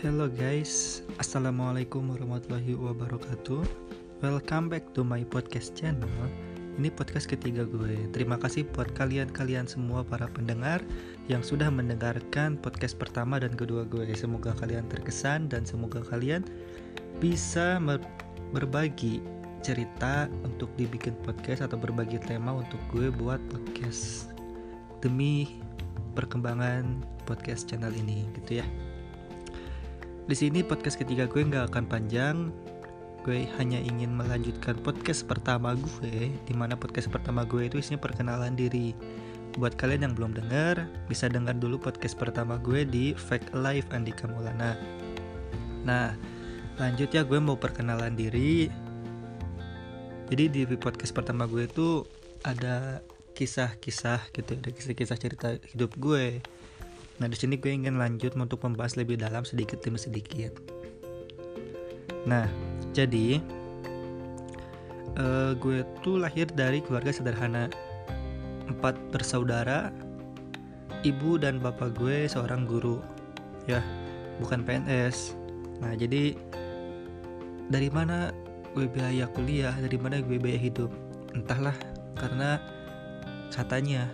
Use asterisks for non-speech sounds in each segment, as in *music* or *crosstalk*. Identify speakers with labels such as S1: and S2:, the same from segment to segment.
S1: Hello guys, Assalamualaikum warahmatullahi wabarakatuh. Welcome back to my podcast channel. Ini podcast ketiga gue. Terima kasih buat kalian-kalian semua para pendengar Yang sudah mendengarkan podcast pertama dan kedua gue. Semoga kalian terkesan dan semoga kalian bisa berbagi cerita untuk dibikin podcast Atau berbagi tema untuk gue buat podcast Demi perkembangan podcast channel ini gitu ya di sini podcast ketiga gue nggak akan panjang. Gue hanya ingin melanjutkan podcast pertama gue, di mana podcast pertama gue itu isinya perkenalan diri. Buat kalian yang belum dengar, bisa dengar dulu podcast pertama gue di Fake Life Andika Maulana. Nah, lanjut ya gue mau perkenalan diri. Jadi di podcast pertama gue itu ada kisah-kisah gitu, ada kisah-kisah cerita hidup gue Nah, di sini gue ingin lanjut untuk membahas lebih dalam sedikit demi sedikit. Nah, jadi uh, gue tuh lahir dari keluarga sederhana. Empat bersaudara, ibu dan bapak gue seorang guru. Ya, bukan PNS. Nah, jadi dari mana gue biaya kuliah, dari mana gue biaya hidup? Entahlah, karena katanya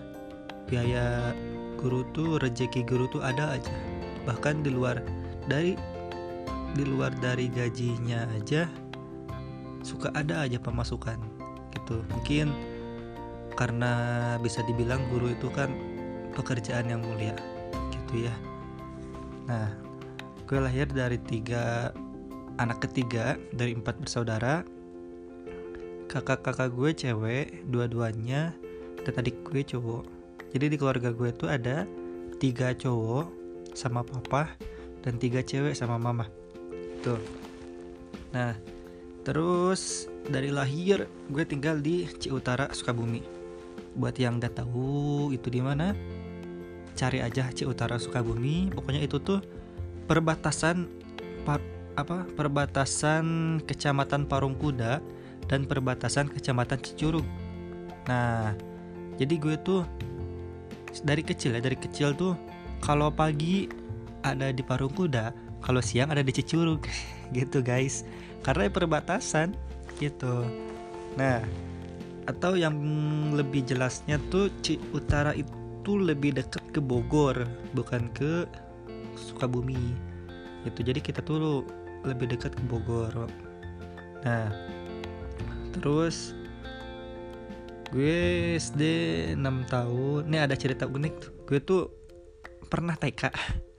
S1: biaya guru tuh rezeki guru tuh ada aja. Bahkan di luar dari di luar dari gajinya aja suka ada aja pemasukan gitu. Mungkin karena bisa dibilang guru itu kan pekerjaan yang mulia gitu ya. Nah gue lahir dari tiga anak ketiga dari empat bersaudara. Kakak-kakak gue cewek dua-duanya dan adik gue cowok jadi di keluarga gue tuh ada tiga cowok sama papa dan tiga cewek sama mama. Tuh. Nah terus dari lahir gue tinggal di Ciutara Sukabumi. Buat yang gak tahu itu di mana cari aja Ciutara Sukabumi. Pokoknya itu tuh perbatasan par, apa perbatasan kecamatan Parung Kuda dan perbatasan kecamatan Cicurug nah jadi gue tuh dari kecil ya dari kecil tuh kalau pagi ada di Parung Kuda kalau siang ada di Cicurug *laughs* gitu guys. Karena perbatasan gitu. Nah atau yang lebih jelasnya tuh Ci Utara itu lebih dekat ke Bogor bukan ke Sukabumi gitu. Jadi kita tuh lebih dekat ke Bogor. Nah terus gue SD 6 tahun. Ini ada cerita unik tuh. Gue tuh pernah TK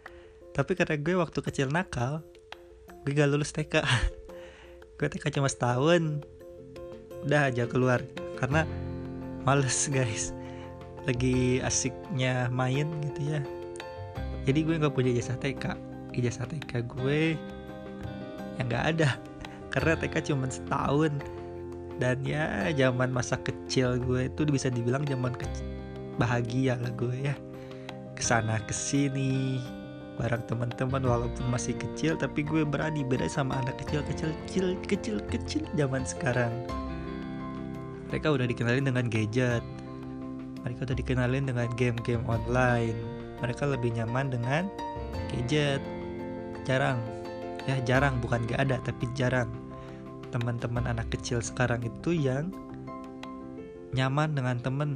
S1: *laughs* tapi karena gue waktu kecil nakal gue gak lulus TK *laughs* gue TK cuma setahun. Udah aja keluar. Karena males guys. Lagi asiknya main gitu ya. Jadi gue nggak punya ijazah TK ijazah TK gue yang nggak ada. *laughs* Karena TK cuma setahun dan ya zaman masa kecil gue itu bisa dibilang zaman kecil bahagia lah gue ya. Ke sana ke sini bareng teman-teman walaupun masih kecil tapi gue berani beda sama anak kecil kecil kecil kecil kecil zaman sekarang. Mereka udah dikenalin dengan gadget. Mereka udah dikenalin dengan game-game online. Mereka lebih nyaman dengan gadget. Jarang. Ya jarang. Bukan gak ada tapi jarang teman-teman anak kecil sekarang itu yang nyaman dengan temen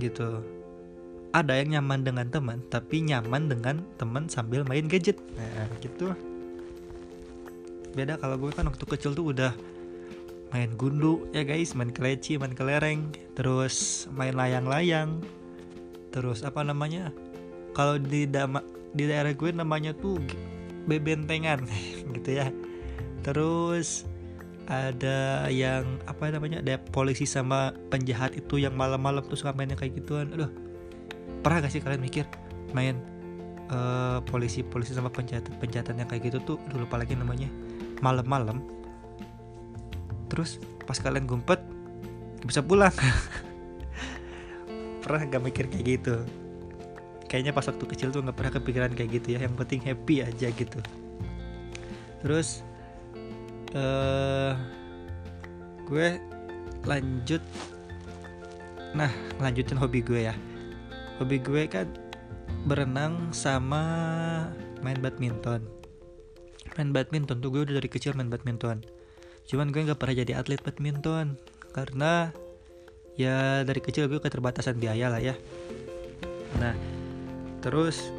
S1: gitu. Ada yang nyaman dengan teman tapi nyaman dengan teman sambil main gadget. Nah gitu. Beda kalau gue kan waktu kecil tuh udah main gundu ya guys main keleci main kelereng terus main layang-layang. Terus apa namanya? Kalau di dama, di daerah gue namanya tuh bebentengan *laughs* gitu ya. Terus ada yang apa namanya ada polisi sama penjahat itu yang malam-malam tuh suka mainnya kayak gituan. Aduh pernah gak sih kalian mikir main uh, polisi polisi sama penjahat penjahatan yang kayak gitu tuh? Dulu lupa lagi namanya. Malam-malam. Terus pas kalian gumpet bisa pulang. *laughs* Pernah gak mikir kayak gitu? Kayaknya pas waktu kecil tuh nggak pernah kepikiran kayak gitu ya. Yang penting happy aja gitu. Terus uh, gue lanjut. Nah lanjutin hobi gue ya. Hobi gue kan berenang sama main badminton. Main badminton tuh gue udah dari kecil main badminton. Cuman gue nggak pernah jadi atlet badminton karena ya dari kecil gue keterbatasan biaya lah ya. Nah terus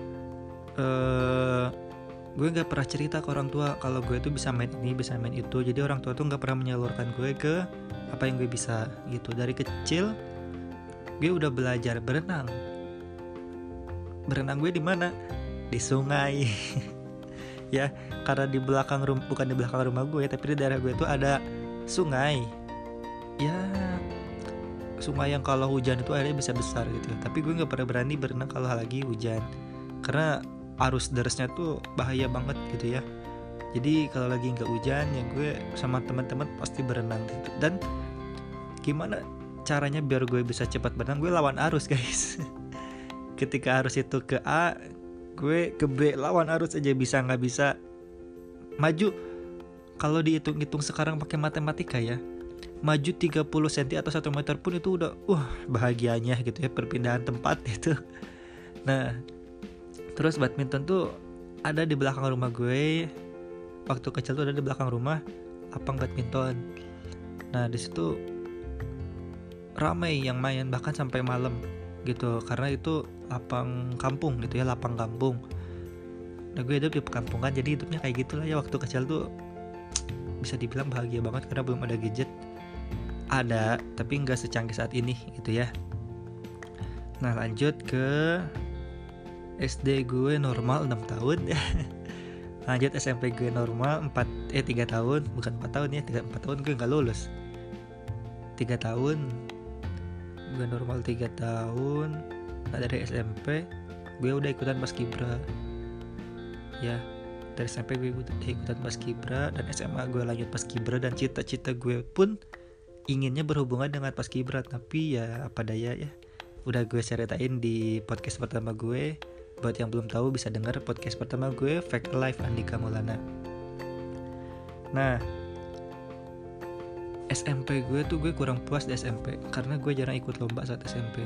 S1: uh, gue nggak pernah cerita ke orang tua kalau gue tuh bisa main ini bisa main itu. Jadi orang tua tuh nggak pernah menyalurkan gue ke apa yang gue bisa gitu. Dari kecil gue udah belajar berenang. Berenang gue di mana? Di sungai. *laughs* Ya karena di belakang rumah bukan di belakang rumah gue tapi di daerah gue tuh ada sungai. Ya sungai yang kalau hujan itu airnya bisa besar gitu. Tapi gue nggak pernah berani berenang kalau lagi hujan. Karena arus derasnya tuh bahaya banget gitu ya. Jadi kalau lagi nggak hujan ya gue sama teman-teman pasti berenang gitu. Dan gimana caranya biar gue bisa cepat berenang? Gue lawan arus *laughs* guys. Ketika arus itu ke A gue ke B lawan arus aja bisa nggak bisa. Maju kalau dihitung-hitung sekarang pakai matematika ya maju 30 cm atau 1 meter pun itu udah wah bahagianya gitu ya perpindahan tempat *laughs* itu. Nah terus badminton tuh ada di belakang rumah gue. Waktu kecil tuh ada di belakang rumah lapang badminton. Nah di situ ramai yang main bahkan sampai malam gitu. Karena itu lapang kampung gitu ya lapang kampung. Nah gue hidup di perkampungan jadi hidupnya kayak gitulah ya. Waktu kecil tuh bisa dibilang bahagia banget karena belum ada gadget. Ada tapi nggak secanggih saat ini gitu ya. Nah lanjut ke SD gue normal 6 tahun. *laughs* Lanjut SMP gue normal 4 eh 3 tahun. Bukan 4 tahun ya 3 4 tahun gue nggak lulus. 3 tahun gue normal 3 tahun. Nah dari SMP gue udah ikutan pas kibra. Ya dari SMP gue ikutan pas kibra dan SMA gue lanjut pas kibra dan cita-cita gue pun inginnya berhubungan dengan pas kibra. Tapi ya apa daya ya udah gue ceritain di podcast pertama gue Buat yang belum tahu bisa dengar podcast pertama gue Fact Life Andika Maulana. Nah, SMP gue tuh gue kurang puas di SMP karena gue jarang ikut lomba saat SMP.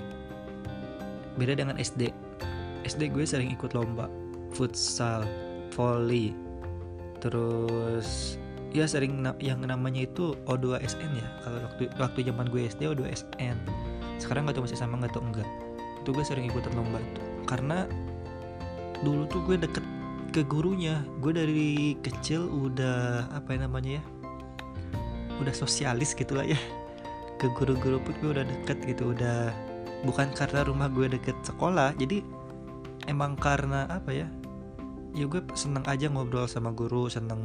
S1: Beda dengan SD. SD gue sering ikut lomba, futsal, volley, terus ya sering na yang namanya itu O2SN ya. Kalau waktu waktu zaman gue SD O2SN. Sekarang nggak tahu masih sama nggak tahu enggak. Itu gue sering ikutan lomba itu karena dulu tuh gue deket ke gurunya. Gue dari kecil udah apa ya namanya ya udah sosialis gitu lah ya. Ke guru-guru pun gue udah deket gitu udah bukan karena rumah gue deket sekolah. Jadi emang karena apa ya ya gue seneng aja ngobrol sama guru seneng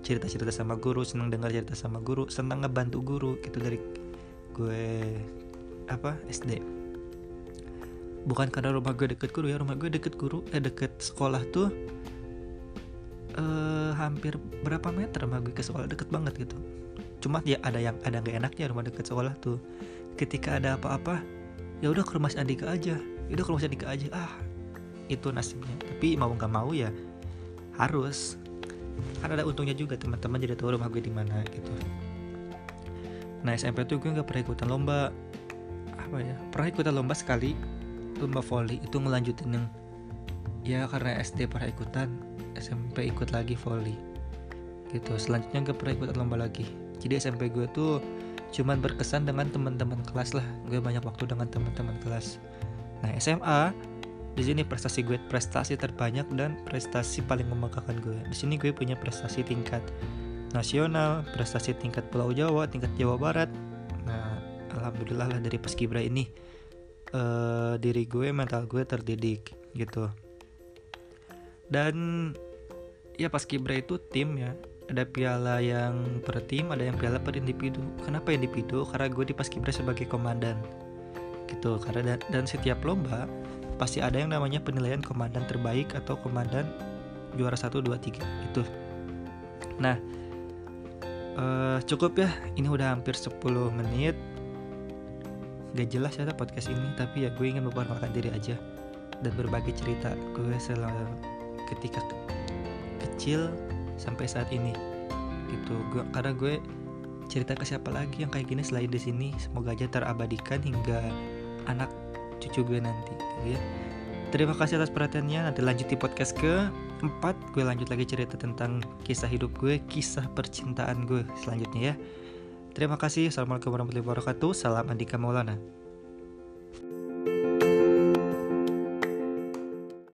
S1: cerita-cerita sama guru seneng dengar cerita sama guru seneng ngebantu guru gitu dari gue apa SD bukan karena rumah gue deket guru ya rumah gue deket guru eh deket sekolah tuh eh hampir berapa meter rumah gue ke sekolah deket banget gitu. Cuma ya ada yang ada nggak enaknya rumah deket sekolah tuh. Ketika ada apa-apa ya udah ke rumah si Andika aja ya udah ke rumah si Andika aja. Ah itu nasibnya. Tapi mau nggak mau ya harus. Kan ada untungnya juga teman-teman jadi tahu rumah gue di mana gitu. Nah SMP tuh gue nggak pernah ikutan lomba apa ya pernah ikutan lomba sekali lomba volley itu ngelanjutin yang ya karena SD pernah ikutan SMP ikut lagi volley gitu selanjutnya gak pernah ikutan lomba lagi. Jadi SMP gue tuh cuman berkesan dengan teman-teman kelas lah. Gue banyak waktu dengan teman-teman kelas. Nah SMA di sini prestasi gue prestasi terbanyak dan prestasi paling membanggakan gue. Di sini gue punya prestasi tingkat nasional prestasi tingkat Pulau Jawa tingkat Jawa Barat. Nah alhamdulillah lah dari paskibra ini uh, diri gue mental gue terdidik gitu. Dan ya pas kibra itu tim ya ada piala yang per tim ada yang piala per individu. Kenapa individu? Karena gue di pas kibra sebagai komandan gitu. Karena dan, dan setiap lomba pasti ada yang namanya penilaian komandan terbaik atau komandan juara 1 2 3 gitu. Nah uh, cukup ya ini udah hampir 10 menit gak jelas ya podcast ini tapi ya gue ingin memperkenalkan diri aja dan berbagi cerita gue selama ketika ke kecil sampai saat ini gitu gue karena gue cerita ke siapa lagi yang kayak gini selain di sini semoga aja terabadikan hingga anak cucu gue nanti gitu ya terima kasih atas perhatiannya nanti lanjut di podcast ke 4 gue lanjut lagi cerita tentang kisah hidup gue, kisah percintaan gue selanjutnya ya. Terima kasih. Assalamualaikum warahmatullahi wabarakatuh. Salam Andika Maulana.